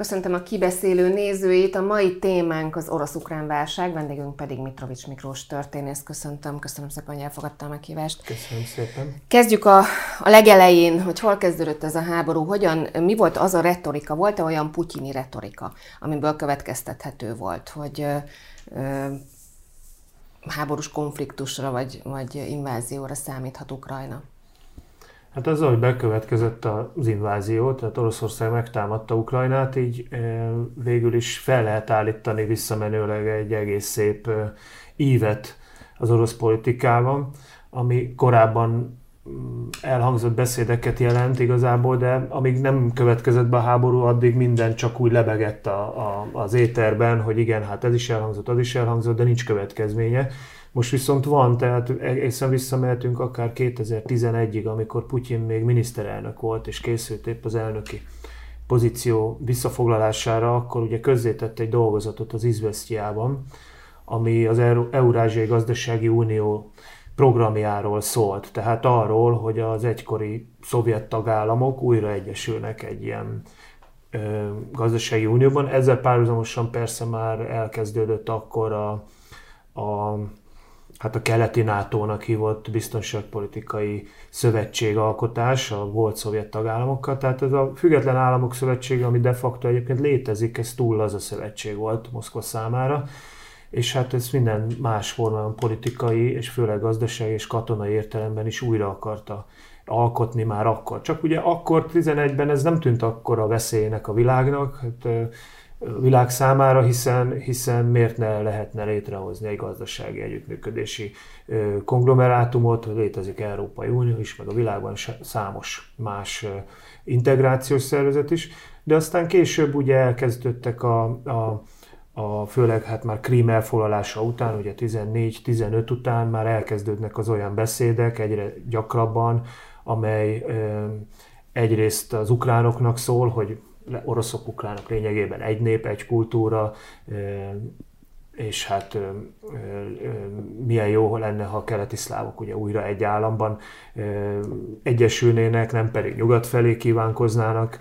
Köszöntöm a kibeszélő nézőit. A mai témánk az orosz-ukrán válság, vendégünk pedig Mitrovics Miklós történész. Köszöntöm, köszönöm szépen, hogy elfogadta a meghívást. Köszönöm szépen. Kezdjük a, a legelején, hogy hol kezdődött ez a háború, hogyan, mi volt az a retorika, volt-e olyan putyini retorika, amiből következtethető volt, hogy ö, ö, háborús konfliktusra vagy, vagy invázióra számíthat Ukrajna? Hát az, hogy bekövetkezett az invázió, tehát Oroszország megtámadta Ukrajnát, így végül is fel lehet állítani visszamenőleg egy egész szép ívet az orosz politikában, ami korábban elhangzott beszédeket jelent igazából, de amíg nem következett be a háború, addig minden csak úgy lebegett a, a, az éterben, hogy igen, hát ez is elhangzott, az is elhangzott, de nincs következménye. Most viszont van, tehát egészen visszamehetünk akár 2011-ig, amikor Putyin még miniszterelnök volt, és készült épp az elnöki pozíció visszafoglalására, akkor ugye közzétett egy dolgozatot az Izvesztiában, ami az Eurázsiai Gazdasági Unió programjáról szólt, tehát arról, hogy az egykori szovjet tagállamok újra egyesülnek egy ilyen ö, gazdasági unióban. Ezzel párhuzamosan persze már elkezdődött akkor a, a hát a keleti NATO-nak hívott biztonságpolitikai szövetségalkotás a volt szovjet tagállamokkal. Tehát ez a Független Államok Szövetsége, ami de facto egyébként létezik, ez túl az a szövetség volt Moszkva számára, és hát ez minden más formában politikai, és főleg gazdasági és katonai értelemben is újra akarta alkotni már akkor. Csak ugye akkor 11-ben ez nem tűnt akkor a veszélynek a világnak, hát világ számára, hiszen, hiszen miért ne lehetne létrehozni egy gazdasági együttműködési konglomerátumot, létezik Európai Unió is, meg a világban számos más integrációs szervezet is, de aztán később ugye elkezdődtek a, a, a főleg hát már Krím elfoglalása után, ugye 14-15 után már elkezdődnek az olyan beszédek egyre gyakrabban, amely egyrészt az ukránoknak szól, hogy oroszok, ukránok lényegében egy nép, egy kultúra, és hát milyen jó lenne, ha a keleti szlávok ugye újra egy államban egyesülnének, nem pedig nyugat felé kívánkoznának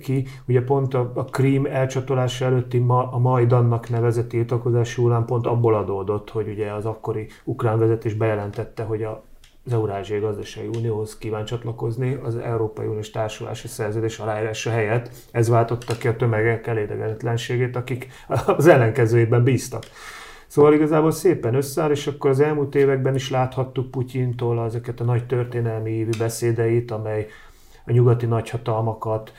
ki. Ugye pont a, a Krím elcsatolása előtti ma, a Majdannak nevezett tiltakozás során pont abból adódott, hogy ugye az akkori ukrán vezetés bejelentette, hogy a az Eurázsiai Gazdasági Unióhoz kíván csatlakozni az Európai Uniós Társulási Szerződés aláírása helyett. Ez váltotta ki a tömegek elégedetlenségét, akik az ellenkezőjében bíztak. Szóval igazából szépen összeáll, és akkor az elmúlt években is láthattuk Putyintól ezeket a nagy történelmi évű beszédeit, amely a nyugati nagyhatalmakat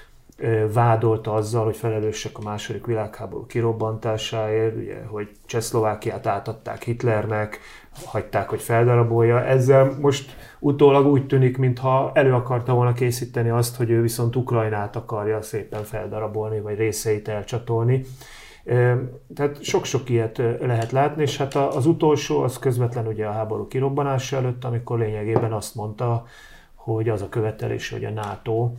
vádolta azzal, hogy felelősek a második világháború kirobbantásáért, ugye, hogy Csehszlovákiát átadták Hitlernek, hagyták, hogy feldarabolja. Ezzel most utólag úgy tűnik, mintha elő akarta volna készíteni azt, hogy ő viszont Ukrajnát akarja szépen feldarabolni, vagy részeit elcsatolni. Tehát sok-sok ilyet lehet látni, és hát az utolsó, az közvetlen ugye a háború kirobbanása előtt, amikor lényegében azt mondta, hogy az a követelés, hogy a NATO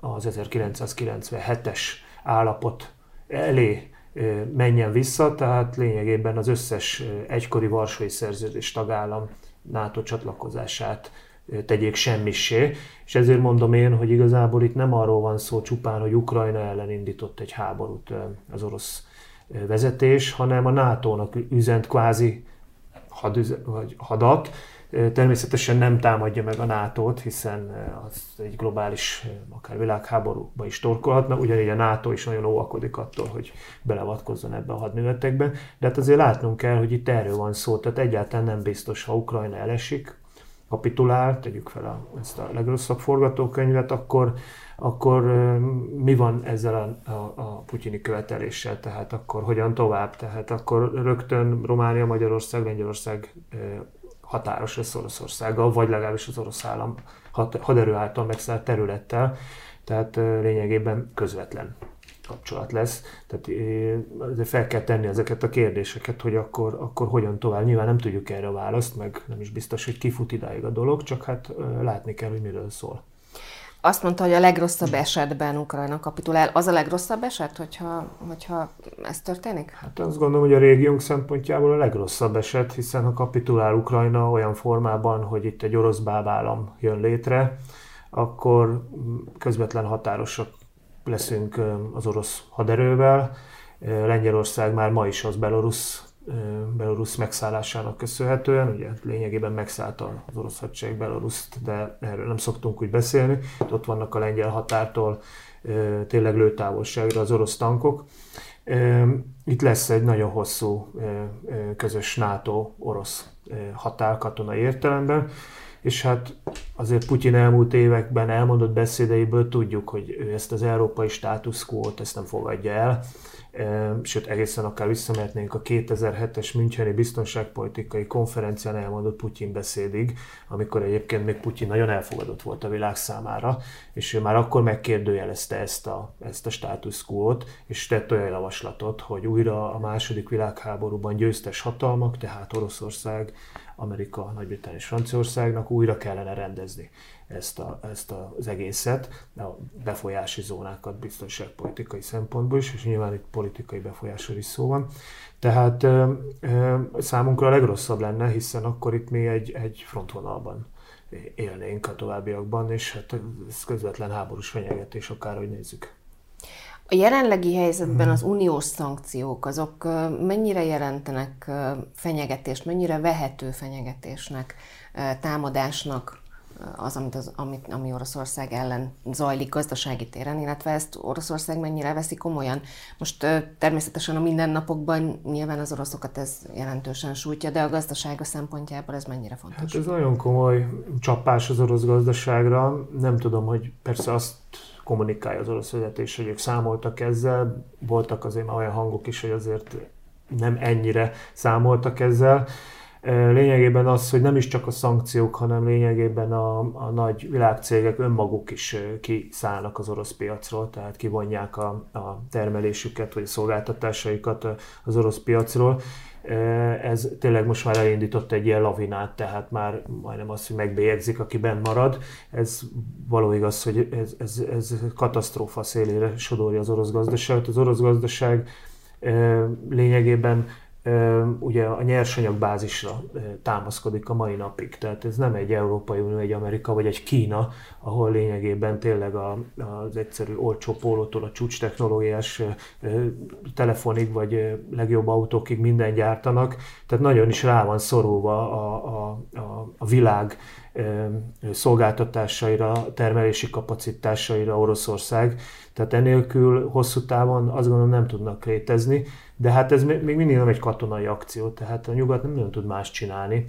az 1997-es állapot elé menjen vissza, tehát lényegében az összes egykori Varsói Szerződés tagállam NATO csatlakozását tegyék semmissé, és ezért mondom én, hogy igazából itt nem arról van szó csupán, hogy Ukrajna ellen indított egy háborút az orosz vezetés, hanem a NATO-nak üzent kvázi had, vagy hadat, Természetesen nem támadja meg a NATO-t, hiszen az egy globális, akár világháborúba is torkolhatna, ugyanígy a NATO is nagyon óvakodik attól, hogy beleavatkozzon ebbe a hadművetekbe. De hát azért látnunk kell, hogy itt erről van szó, tehát egyáltalán nem biztos, ha Ukrajna elesik, kapitulál, tegyük fel a, ezt a legrosszabb forgatókönyvet, akkor, akkor mi van ezzel a, a, a putyini követeléssel, tehát akkor hogyan tovább, tehát akkor rögtön Románia, Magyarország, Lengyelország határos lesz Oroszországgal, vagy legalábbis az orosz állam haderő által megszállt területtel, tehát lényegében közvetlen kapcsolat lesz. Tehát fel kell tenni ezeket a kérdéseket, hogy akkor, akkor hogyan tovább. Nyilván nem tudjuk erre a választ, meg nem is biztos, hogy kifut idáig a dolog, csak hát látni kell, hogy miről szól. Azt mondta, hogy a legrosszabb esetben Ukrajna kapitulál. Az a legrosszabb eset, hogyha, hogyha ez történik? Hát azt gondolom, hogy a régiónk szempontjából a legrosszabb eset, hiszen ha kapitulál Ukrajna olyan formában, hogy itt egy orosz bábállam jön létre, akkor közvetlen határosok leszünk az orosz haderővel. Lengyelország már ma is az Belarus Belarus megszállásának köszönhetően, ugye lényegében megszállta az orosz hadsereg Belaruszt, de erről nem szoktunk úgy beszélni. Ott vannak a lengyel határtól tényleg lőtávolságra az orosz tankok. Itt lesz egy nagyon hosszú közös NATO-orosz határ katonai értelemben, és hát azért Putyin elmúlt években elmondott beszédeiből tudjuk, hogy ő ezt az európai státuszkót ezt nem fogadja el, sőt egészen akár visszamehetnénk a 2007-es Müncheni biztonságpolitikai konferencián elmondott Putyin beszédig, amikor egyébként még Putyin nagyon elfogadott volt a világ számára, és ő már akkor megkérdőjelezte ezt a, ezt a státuszkót, és tett olyan javaslatot, hogy újra a második világháborúban győztes hatalmak, tehát Oroszország, Amerika, Nagy-Britannia és Franciaországnak újra kellene rendezni ezt, a, ezt az egészet, a befolyási zónákat biztonságpolitikai szempontból is, és nyilván itt politikai befolyásról is szó van. Tehát ö, ö, számunkra a legrosszabb lenne, hiszen akkor itt mi egy, egy frontvonalban élnénk a továbbiakban, és hát ez közvetlen háborús fenyegetés, akárhogy nézzük. A jelenlegi helyzetben az uniós szankciók, azok mennyire jelentenek fenyegetést, mennyire vehető fenyegetésnek, támadásnak az, amit, az, amit, ami Oroszország ellen zajlik gazdasági téren, illetve ezt Oroszország mennyire veszi komolyan. Most természetesen a mindennapokban nyilván az oroszokat ez jelentősen sújtja, de a gazdasága szempontjából ez mennyire fontos? Hát ez nagyon komoly csapás az orosz gazdaságra. Nem tudom, hogy persze azt kommunikálja az orosz vezetés, hogy ők számoltak ezzel. Voltak azért már olyan hangok is, hogy azért nem ennyire számoltak ezzel. Lényegében az, hogy nem is csak a szankciók, hanem lényegében a, a nagy világcégek önmaguk is kiszállnak az orosz piacról, tehát kivonják a, a termelésüket vagy a szolgáltatásaikat az orosz piacról. Ez tényleg most már elindított egy ilyen lavinát, tehát már majdnem az, hogy megbélyegzik, aki benn marad. Ez való igaz, hogy ez, ez, ez katasztrófa szélére sodorja az orosz gazdaságot. Az orosz gazdaság lényegében ugye a nyersanyagbázisra támaszkodik a mai napig. Tehát ez nem egy Európai Unió, egy Amerika vagy egy Kína, ahol lényegében tényleg a, az egyszerű olcsó pólótól a csúcs technológiás telefonig vagy legjobb autókig minden gyártanak. Tehát nagyon is rá van szorulva a, a, a, a világ szolgáltatásaira, termelési kapacitásaira Oroszország. Tehát enélkül hosszú távon azt gondolom nem tudnak létezni, de hát ez még mindig nem egy katonai akció, tehát a nyugat nem nagyon tud más csinálni.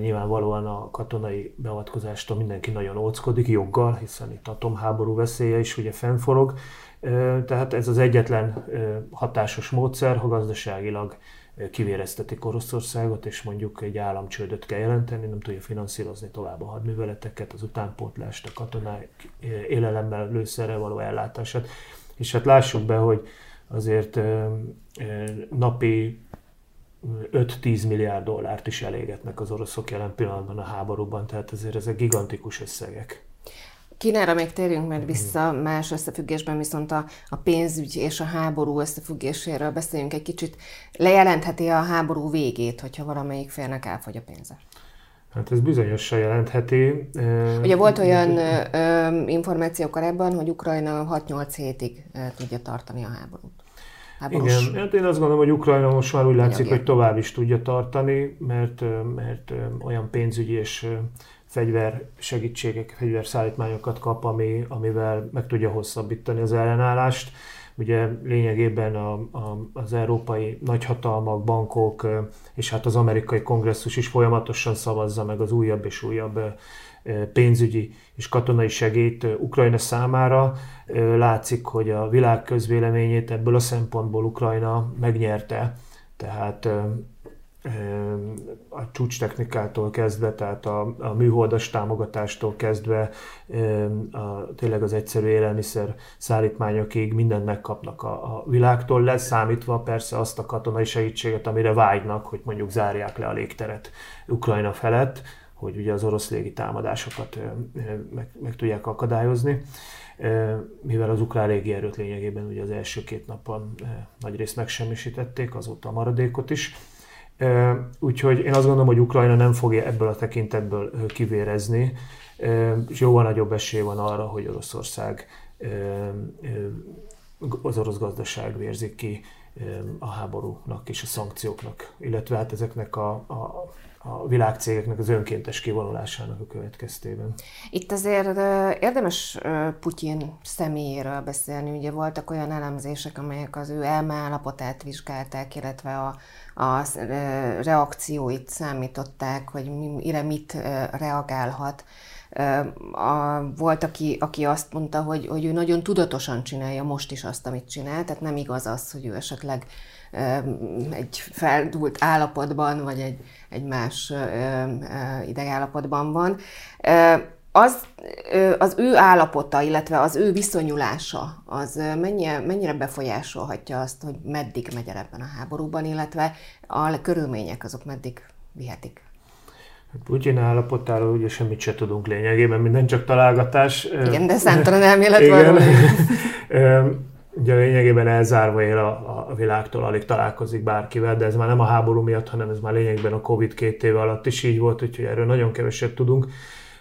Nyilvánvalóan a katonai beavatkozástól mindenki nagyon óckodik, joggal, hiszen itt atomháború veszélye is ugye fennforog. Tehát ez az egyetlen hatásos módszer, ha gazdaságilag kivéreztetik Oroszországot, és mondjuk egy államcsődöt kell jelenteni, nem tudja finanszírozni tovább a hadműveleteket, az utánpótlást, a katonák élelemmel, lőszerrel való ellátását. És hát lássuk be, hogy azért napi 5-10 milliárd dollárt is elégetnek az oroszok jelen pillanatban a háborúban, tehát ezért ezek gigantikus összegek. Kínára még térjünk meg vissza, más összefüggésben viszont a, a pénzügy és a háború összefüggéséről beszéljünk egy kicsit. Lejelentheti a háború végét, hogyha valamelyik félnek elfogy a pénze? Hát ez bizonyosan jelentheti. Ugye volt olyan ö, információ korábban, hogy Ukrajna 6-8 hétig tudja tartani a háborút. Háborús. Igen, hát én azt gondolom, hogy Ukrajna most már úgy látszik, hogy tovább is tudja tartani, mert, mert olyan pénzügyi és fegyver segítségek, fegyverszállítmányokat kap, ami, amivel meg tudja hosszabbítani az ellenállást. Ugye lényegében a, a, az európai nagyhatalmak, bankok és hát az amerikai kongresszus is folyamatosan szavazza meg az újabb és újabb pénzügyi és katonai segélyt Ukrajna számára. Látszik, hogy a világ közvéleményét ebből a szempontból Ukrajna megnyerte, tehát a csúcs technikától kezdve, tehát a, a műholdas támogatástól kezdve a, tényleg az egyszerű élelmiszer szállítmányokig mindent megkapnak a, a világtól, leszámítva persze azt a katonai segítséget, amire vágynak, hogy mondjuk zárják le a légteret Ukrajna felett, hogy ugye az orosz légi támadásokat meg, meg tudják akadályozni mivel az ukrán légierőt lényegében ugye az első két napon nagy részt megsemmisítették, azóta a maradékot is. Úgyhogy én azt gondolom, hogy Ukrajna nem fogja ebből a tekintetből kivérezni, és jóval nagyobb esély van arra, hogy Oroszország az orosz gazdaság vérzik ki a háborúnak és a szankcióknak, illetve hát ezeknek a, a, a világcégeknek az önkéntes kivonulásának a következtében. Itt azért érdemes Putyin személyéről beszélni. Ugye voltak olyan elemzések, amelyek az ő elmeállapotát vizsgálták, illetve a, a reakcióit számították, hogy mire mit reagálhat. A, volt, aki, aki azt mondta, hogy, hogy ő nagyon tudatosan csinálja most is azt, amit csinál, tehát nem igaz az, hogy ő esetleg egy feldúlt állapotban, vagy egy, egy más idegállapotban van. Az, az ő állapota, illetve az ő viszonyulása, az mennyire, mennyire befolyásolhatja azt, hogy meddig megy el ebben a háborúban, illetve a körülmények azok meddig vihetik? Hát Putyin állapotáról ugye semmit se tudunk lényegében, minden csak találgatás. Igen, de számtalan elmélet van. Ugye lényegében elzárva él a, a világtól, alig találkozik bárkivel, de ez már nem a háború miatt, hanem ez már lényegében a Covid két éve alatt is így volt, úgyhogy erről nagyon keveset tudunk.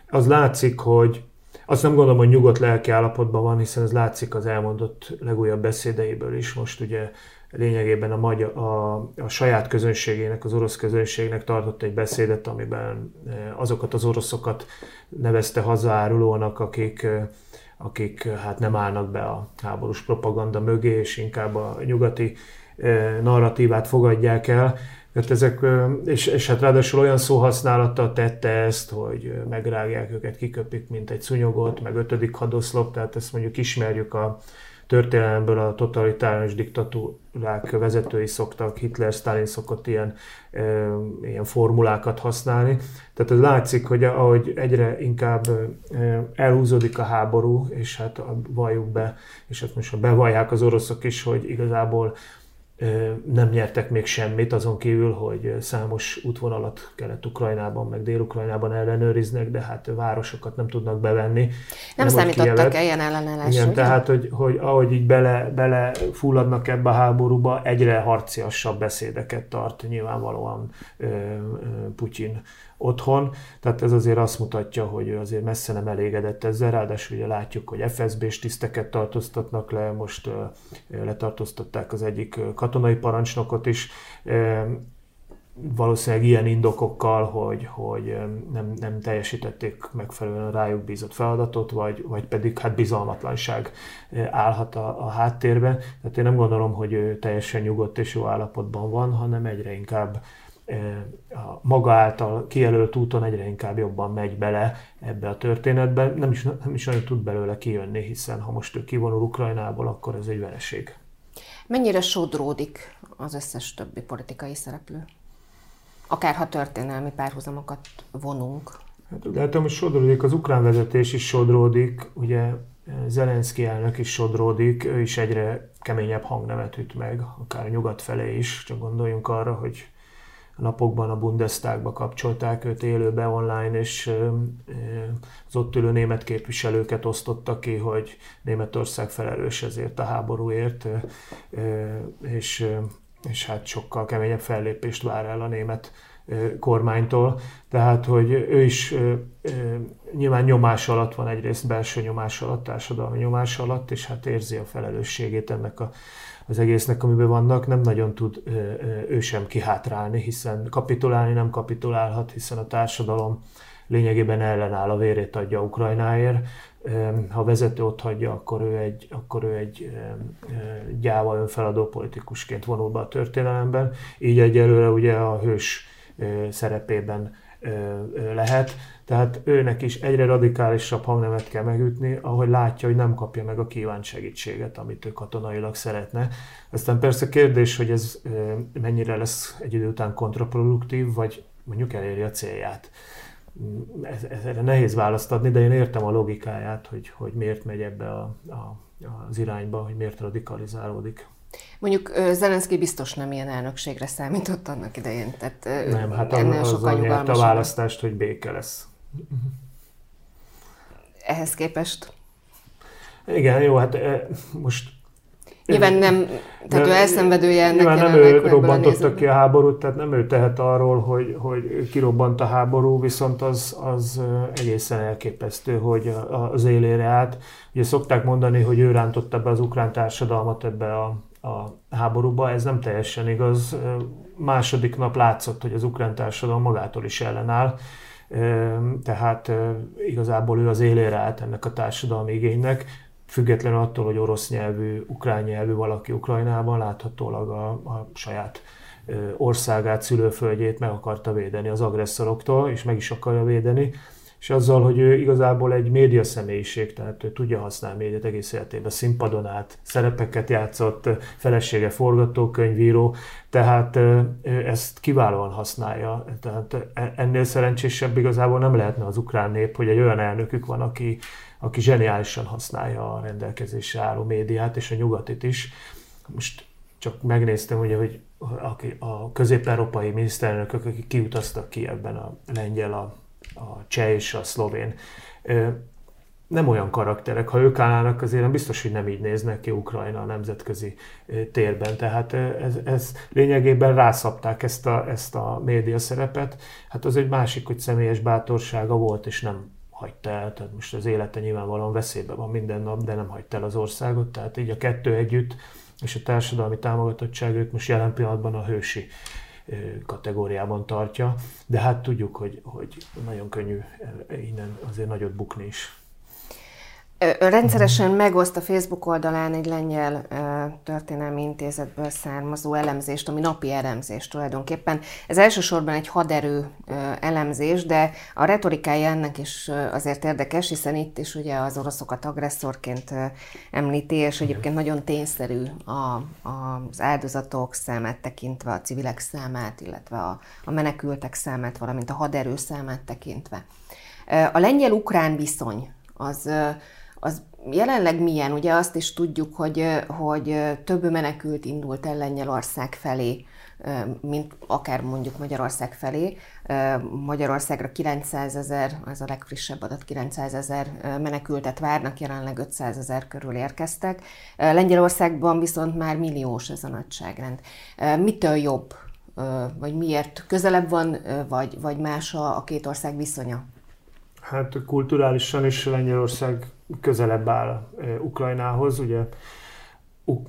Az látszik, hogy azt nem gondolom, hogy nyugodt lelki állapotban van, hiszen ez látszik az elmondott legújabb beszédeiből is. Most ugye lényegében a, magyar, a, a saját közönségének, az orosz közönségnek tartott egy beszédet, amiben eh, azokat az oroszokat nevezte hazaárulónak, akik eh, akik hát nem állnak be a háborús propaganda mögé, és inkább a nyugati narratívát fogadják el. Tehát ezek, és, és hát ráadásul olyan szóhasználattal tette ezt, hogy megrágják őket, kiköpik, mint egy szunyogot, meg ötödik hadoszlop, tehát ezt mondjuk ismerjük a, történelemből a totalitárius diktatúrák vezetői szoktak, Hitler, Stalin szokott ilyen, ilyen formulákat használni. Tehát ez látszik, hogy ahogy egyre inkább elhúzódik a háború, és hát valljuk be, és hát most bevallják az oroszok is, hogy igazából nem nyertek még semmit, azon kívül, hogy számos útvonalat Kelet-Ukrajnában, meg Dél-Ukrajnában ellenőriznek, de hát városokat nem tudnak bevenni. Nem, nem számítottak ilyen ellenállásra. Igen, tehát, hogy, hogy ahogy így bele, bele fulladnak ebbe a háborúba, egyre harciasabb beszédeket tart nyilvánvalóan Putyin otthon, tehát ez azért azt mutatja, hogy ő azért messze nem elégedett ezzel, ráadásul ugye látjuk, hogy FSB-s tiszteket tartóztatnak le, most letartóztatták az egyik katonai parancsnokot is, valószínűleg ilyen indokokkal, hogy, hogy nem, nem teljesítették megfelelően rájuk bízott feladatot, vagy, vagy pedig hát bizalmatlanság állhat a, a háttérben. Tehát én nem gondolom, hogy ő teljesen nyugodt és jó állapotban van, hanem egyre inkább a maga által kijelölt úton egyre inkább jobban megy bele ebbe a történetbe. Nem is, nem is nagyon tud belőle kijönni, hiszen ha most ő kivonul Ukrajnából, akkor ez egy vereség. Mennyire sodródik az összes többi politikai szereplő? Akár ha történelmi párhuzamokat vonunk. Hát látom, hogy sodródik, az ukrán vezetés is sodródik, ugye Zelenszky elnök is sodródik, ő is egyre keményebb hangnemet üt meg, akár a nyugat felé is, csak gondoljunk arra, hogy a napokban a Bundestagba kapcsolták őt élőbe online, és az ott ülő német képviselőket osztottak ki, hogy Németország felelős ezért a háborúért, és, és hát sokkal keményebb fellépést vár el a német kormánytól. Tehát, hogy ő is nyilván nyomás alatt van, egyrészt belső nyomás alatt, társadalmi nyomás alatt, és hát érzi a felelősségét ennek a az egésznek, amiben vannak, nem nagyon tud ő sem kihátrálni, hiszen kapitulálni nem kapitulálhat, hiszen a társadalom lényegében ellenáll a vérét adja Ukrajnáért. Ha vezető ott hagyja, akkor ő egy, akkor ő egy gyáva önfeladó politikusként vonul be a történelemben. Így egyelőre ugye a hős szerepében lehet. Tehát őnek is egyre radikálisabb hangnemet kell megütni, ahogy látja, hogy nem kapja meg a kívánt segítséget, amit ő katonailag szeretne. Aztán persze kérdés, hogy ez mennyire lesz egy idő után kontraproduktív, vagy mondjuk eléri a célját. Ez, erre nehéz választ adni, de én értem a logikáját, hogy, hogy miért megy ebbe a, a, az irányba, hogy miért radikalizálódik. Mondjuk Zelenszky biztos nem ilyen elnökségre számított annak idején, tehát nem, hát ennél az sokkal nyerte a választást, hogy béke lesz. Ehhez képest? Igen, jó, hát most Nyilván nem, tehát ő elszenvedője ennek Nyilván nem ő robbantotta ki a háborút, tehát nem ő tehet arról, hogy, hogy kirobbant a háború, viszont az, az egészen elképesztő, hogy az élére állt. Ugye szokták mondani, hogy ő rántotta be az ukrán társadalmat ebbe a, a háborúba, ez nem teljesen igaz. Második nap látszott, hogy az ukrán társadalom magától is ellenáll, tehát igazából ő az élére állt ennek a társadalmi igénynek független attól, hogy orosz nyelvű, ukrán nyelvű valaki Ukrajnában láthatólag a, a saját országát, szülőföldjét meg akarta védeni az agresszoroktól, és meg is akarja védeni, és azzal, hogy ő igazából egy média személyiség, tehát ő tudja használni médiát egész életében, színpadon át, szerepeket játszott, felesége forgatókönyvíró, tehát ezt kiválóan használja. Tehát ennél szerencsésebb igazából nem lehetne az ukrán nép, hogy egy olyan elnökük van, aki, aki zseniálisan használja a rendelkezésre álló médiát, és a nyugatit is. Most csak megnéztem, ugye, hogy a közép-európai miniszterelnökök, akik kiutaztak ki ebben a lengyel, a, a cseh és a szlovén, nem olyan karakterek. Ha ők állnának, azért nem biztos, hogy nem így néznek ki Ukrajna a nemzetközi térben. Tehát ez, ez lényegében rászapták ezt a, ezt a média szerepet. Hát az egy másik, hogy személyes bátorsága volt, és nem hagyta el, tehát most az élete nyilvánvalóan veszélyben van minden nap, de nem hagyta el az országot, tehát így a kettő együtt, és a társadalmi támogatottság őt most jelen pillanatban a hősi kategóriában tartja, de hát tudjuk, hogy, hogy nagyon könnyű innen azért nagyot bukni is. Rendszeresen megoszt a Facebook oldalán egy lengyel történelmi intézetből származó elemzést, ami napi elemzés tulajdonképpen. Ez elsősorban egy haderő elemzés, de a retorikája ennek is azért érdekes, hiszen itt is ugye az oroszokat agresszorként említi, és egyébként nagyon tényszerű a, a, az áldozatok számát tekintve, a civilek számát, illetve a, a menekültek számát, valamint a haderő számát tekintve. A lengyel-ukrán viszony az az jelenleg milyen? Ugye azt is tudjuk, hogy, hogy több menekült indult el Lengyelország felé, mint akár mondjuk Magyarország felé. Magyarországra 900 ezer, ez a legfrissebb adat, 900 ezer menekültet várnak, jelenleg 500 ezer körül érkeztek. Lengyelországban viszont már milliós ez a nagyságrend. Mitől jobb? Vagy miért közelebb van, vagy, vagy más a, a két ország viszonya? Hát kulturálisan is Lengyelország közelebb áll Ukrajnához. Ugye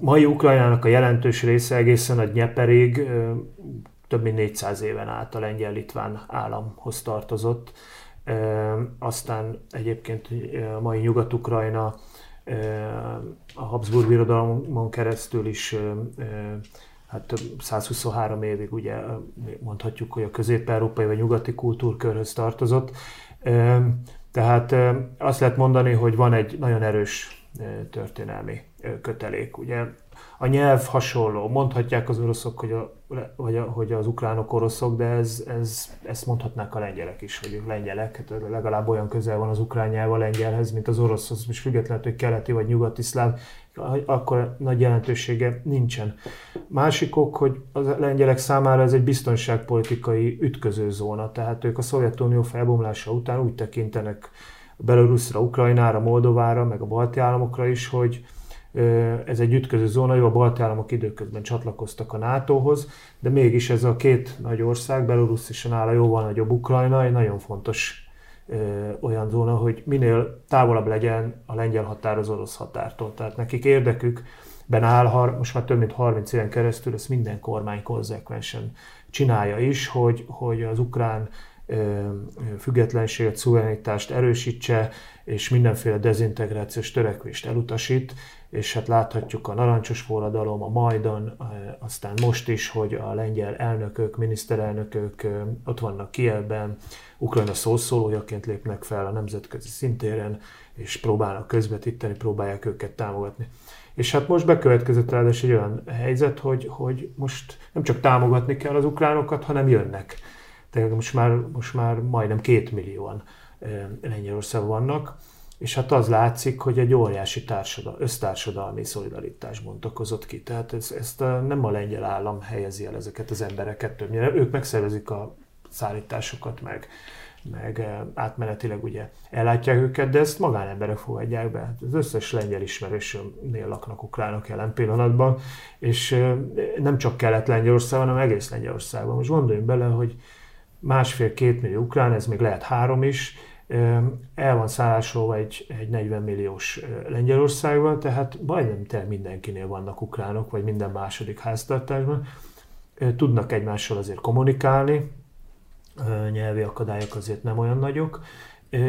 mai Ukrajnának a jelentős része egészen a Nyeperig több mint 400 éven át a lengyel-litván államhoz tartozott. Aztán egyébként a mai Nyugat-Ukrajna a Habsburg birodalmon keresztül is hát 123 évig ugye mondhatjuk, hogy a közép-európai vagy nyugati kultúrkörhöz tartozott. Tehát azt lehet mondani, hogy van egy nagyon erős történelmi kötelék. Ugye a nyelv hasonló. Mondhatják az oroszok, hogy, a, vagy a, hogy az ukránok oroszok, de ez, ez, ezt mondhatnák a lengyelek is, hogy lengyelek. Hát legalább olyan közel van az ukrán nyelv a lengyelhez, mint az oroszhoz. Most függetlenül, hogy keleti vagy nyugati szláv, akkor nagy jelentősége nincsen. Másikok, hogy a lengyelek számára ez egy biztonságpolitikai ütközőzóna, tehát ők a Szovjetunió felbomlása után úgy tekintenek Belarusra, Ukrajnára, Moldovára, meg a balti államokra is, hogy ez egy ütköző zóna, jó, a balti államok időközben csatlakoztak a NATO-hoz, de mégis ez a két nagy ország, Belarus és a nála jóval nagyobb Ukrajna, egy nagyon fontos olyan zóna, hogy minél távolabb legyen a lengyel határ az orosz határtól. Tehát nekik érdekük, ben áll, most már több mint 30 éven keresztül ezt minden kormány konzekvensen csinálja is, hogy, hogy az ukrán függetlenséget, szuverenitást erősítse, és mindenféle dezintegrációs törekvést elutasít, és hát láthatjuk a narancsos forradalom, a Majdan, aztán most is, hogy a lengyel elnökök, miniszterelnökök ott vannak Kielben, Ukrajna szószólójaként lépnek fel a nemzetközi szintéren, és próbálnak közvetíteni, próbálják őket támogatni. És hát most bekövetkezett ráadásul egy olyan helyzet, hogy, hogy most nem csak támogatni kell az ukránokat, hanem jönnek. Tehát most már, most már majdnem két millióan Lengyelországban vannak, és hát az látszik, hogy egy óriási társadal, össztársadalmi szolidaritás bontakozott ki. Tehát ez, ezt a, nem a lengyel állam helyezi el ezeket az embereket többnyire. Ők megszervezik a szállításokat meg, meg átmenetileg ugye ellátják őket, de ezt magánemberek fogadják be. Hát az összes lengyel ismerősömnél laknak ukránok jelen pillanatban, és nem csak Kelet-Lengyelországban, hanem egész Lengyelországban. Most gondoljunk bele, hogy másfél-két millió ukrán, ez még lehet három is, el van szállásolva egy, egy 40 milliós Lengyelországban, tehát majdnem te mindenkinél vannak ukránok, vagy minden második háztartásban. Tudnak egymással azért kommunikálni, nyelvi akadályok azért nem olyan nagyok,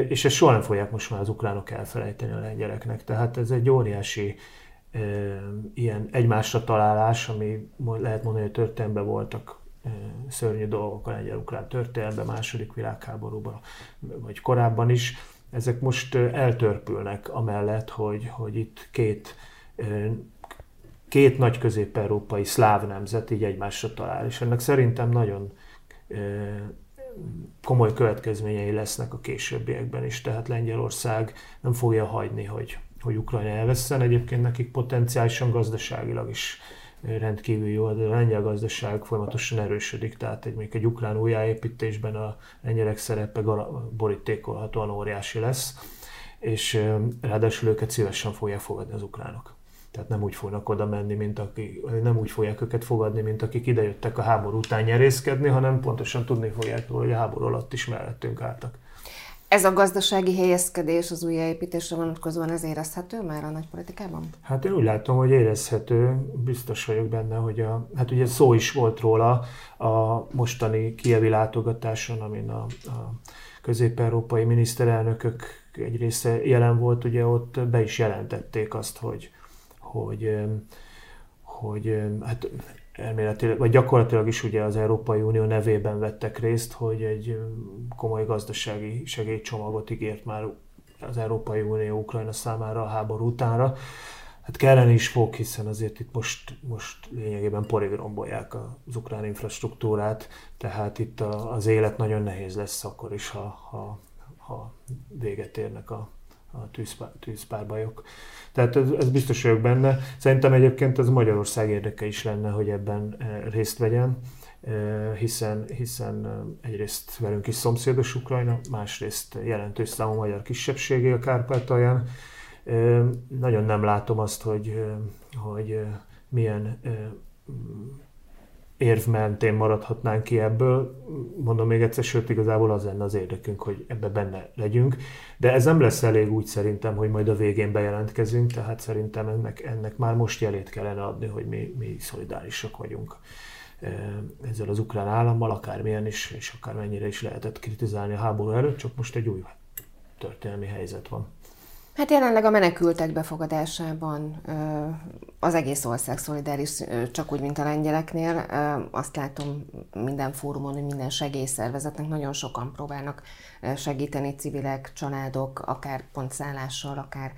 és ezt soha nem fogják most már az ukránok elfelejteni a lengyeleknek. Tehát ez egy óriási ilyen egymásra találás, ami lehet mondani, hogy történetben voltak szörnyű dolgok a lengyel-ukrán történelemben, második világháborúban, vagy korábban is. Ezek most eltörpülnek amellett, hogy, hogy itt két, két nagy közép-európai szláv nemzet így egymásra talál, és ennek szerintem nagyon komoly következményei lesznek a későbbiekben is, tehát Lengyelország nem fogja hagyni, hogy, hogy Ukrajna elveszten. Egyébként nekik potenciálisan gazdaságilag is rendkívül jó, de a lengyel gazdaság folyamatosan erősödik, tehát egy, még egy ukrán újjáépítésben a lengyelek szerepe borítékolhatóan óriási lesz, és ráadásul őket szívesen fogják fogadni az ukránok. Tehát nem úgy fognak oda menni, mint aki, nem úgy fogják őket fogadni, mint akik idejöttek a háború után nyerészkedni, hanem pontosan tudni fogják, hogy a háború alatt is mellettünk álltak. Ez a gazdasági helyezkedés az újjáépítésre vonatkozóan ez érezhető már a nagypolitikában? Hát én úgy látom, hogy érezhető, biztos vagyok benne, hogy a, hát ugye szó is volt róla a mostani kievi látogatáson, amin a, a közép-európai miniszterelnökök egy része jelen volt, ugye ott be is jelentették azt, hogy, hogy, hogy hát elméletileg, vagy gyakorlatilag is ugye az Európai Unió nevében vettek részt, hogy egy komoly gazdasági segélycsomagot ígért már az Európai Unió Ukrajna számára a háború utánra. Hát kellene is fog, hiszen azért itt most, most lényegében porig rombolják az ukrán infrastruktúrát, tehát itt az élet nagyon nehéz lesz akkor is, ha, ha, ha véget érnek a, a tűzpár, tűzpárbajok. Tehát ez, ez biztos vagyok benne. Szerintem egyébként ez Magyarország érdeke is lenne, hogy ebben eh, részt vegyen, eh, hiszen, hiszen eh, egyrészt velünk is szomszédos Ukrajna, másrészt jelentős számú magyar kisebbségé a Kárpátalján. Nagyon nem látom azt, hogy, hogy milyen érv mentén maradhatnánk ki ebből. Mondom még egyszer, sőt igazából az lenne az érdekünk, hogy ebbe benne legyünk. De ez nem lesz elég úgy szerintem, hogy majd a végén bejelentkezünk, tehát szerintem ennek, ennek már most jelét kellene adni, hogy mi, mi szolidárisak vagyunk e, ezzel az ukrán állammal, akármilyen is, és akármennyire is lehetett kritizálni a háború előtt, csak most egy új történelmi helyzet van. Hát jelenleg a menekültek befogadásában az egész ország szolidáris, csak úgy, mint a lengyeleknél. Azt látom minden fórumon, hogy minden segélyszervezetnek nagyon sokan próbálnak segíteni civilek, családok, akár pontszállással, akár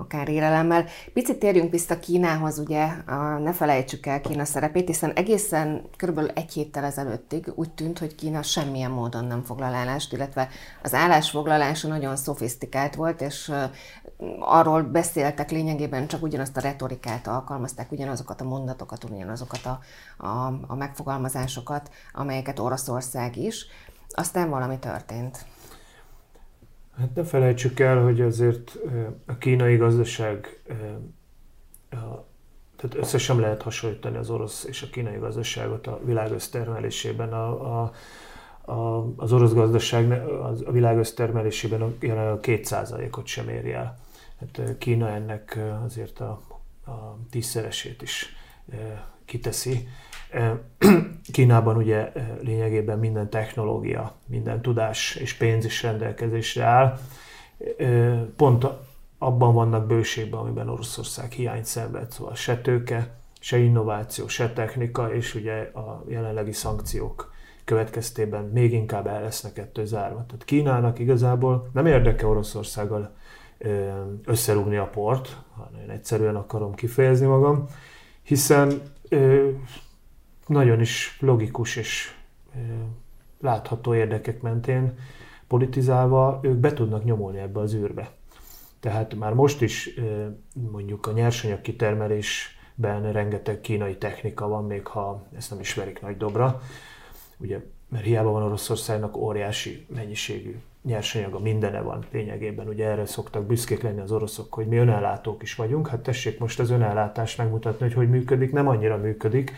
akár élelemmel. Picit térjünk vissza Kínához, ugye, a, ne felejtsük el Kína szerepét, hiszen egészen körülbelül egy héttel ezelőttig úgy tűnt, hogy Kína semmilyen módon nem foglal állást, illetve az állásfoglalása nagyon szofisztikált volt, és arról beszéltek lényegében csak ugyanazt a retorikát alkalmazták, ugyanazokat a mondatokat, ugyanazokat a, a, a megfogalmazásokat, amelyeket Oroszország is. Aztán valami történt. Hát ne felejtsük el, hogy azért a kínai gazdaság, tehát össze sem lehet hasonlítani az orosz és a kínai gazdaságot a világ össztermelésében. A, a, a, az orosz gazdaság a világ össztermelésében jelenleg a 2%-ot sem éri el. Hát Kína ennek azért a, a tízszeresét is kiteszi. Kínában ugye lényegében minden technológia, minden tudás és pénz is rendelkezésre áll. Pont abban vannak bőségben, amiben Oroszország hiányt szenved, szóval se tőke, se innováció, se technika, és ugye a jelenlegi szankciók következtében még inkább el lesznek ettől zárva. Tehát Kínának igazából nem érdeke Oroszországgal összerúgni a port, hanem egyszerűen akarom kifejezni magam, hiszen nagyon is logikus és látható érdekek mentén politizálva ők be tudnak nyomulni ebbe az űrbe. Tehát már most is mondjuk a nyersanyag kitermelésben rengeteg kínai technika van, még ha ezt nem ismerik nagy dobra. Ugye mert hiába van Oroszországnak óriási mennyiségű nyersanyaga, mindene van lényegében. Ugye erre szoktak büszkék lenni az oroszok, hogy mi önellátók is vagyunk. Hát tessék most az önellátást megmutatni, hogy hogy működik, nem annyira működik,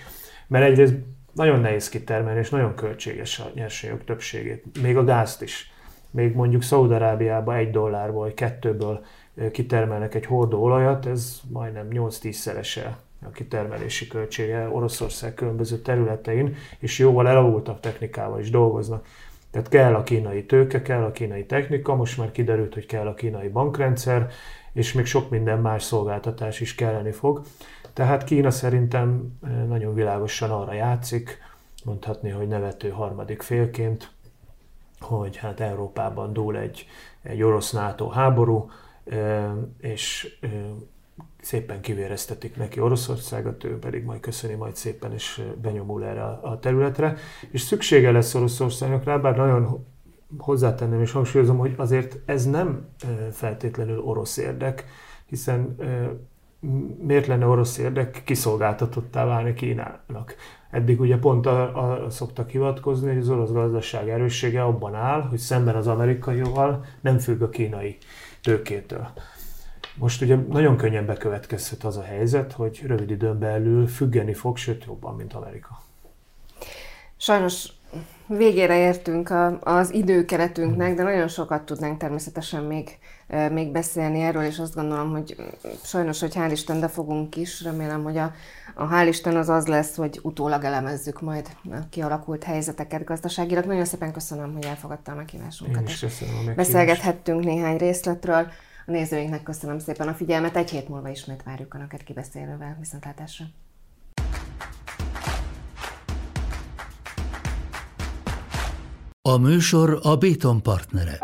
mert egyrészt nagyon nehéz kitermelni, és nagyon költséges a nyersanyagok többségét. Még a gázt is. Még mondjuk Szaudarábiában egy dollárból, vagy kettőből kitermelnek egy hordó olajat, ez majdnem 8-10 szerese a kitermelési költsége Oroszország különböző területein, és jóval elavultabb technikával is dolgoznak. Tehát kell a kínai tőke, kell a kínai technika, most már kiderült, hogy kell a kínai bankrendszer, és még sok minden más szolgáltatás is kelleni fog. Tehát Kína szerintem eh, nagyon világosan arra játszik, mondhatni, hogy nevető harmadik félként, hogy hát Európában dúl egy, egy orosz-NATO háború, eh, és eh, szépen kivéreztetik neki Oroszországot, ő pedig majd köszöni majd szépen, és benyomul erre a területre. És szüksége lesz Oroszországnak rá, bár nagyon hozzátenném és hangsúlyozom, hogy azért ez nem feltétlenül orosz érdek, hiszen miért lenne orosz érdek kiszolgáltatottá válni Kínának? Eddig ugye pont arra szoktak hivatkozni, hogy az orosz gazdaság erőssége abban áll, hogy szemben az amerikaival nem függ a kínai tőkétől. Most ugye nagyon könnyen bekövetkezhet az a helyzet, hogy rövid időn belül függeni fog, sőt jobban, mint Amerika. Sajnos végére értünk a, az időkeretünknek, de nagyon sokat tudnánk természetesen még, még beszélni erről, és azt gondolom, hogy sajnos, hogy hál' Isten, de fogunk is. Remélem, hogy a, a hál' Isten az az lesz, hogy utólag elemezzük majd a kialakult helyzeteket gazdaságilag. Nagyon szépen köszönöm, hogy elfogadta a meghívásunkat. Én is köszönöm a Beszélgethettünk néhány részletről. A nézőinknek köszönöm szépen a figyelmet. Egy hét múlva ismét várjuk Önöket kibeszélővel. Viszontlátásra! A műsor a Béton partnere.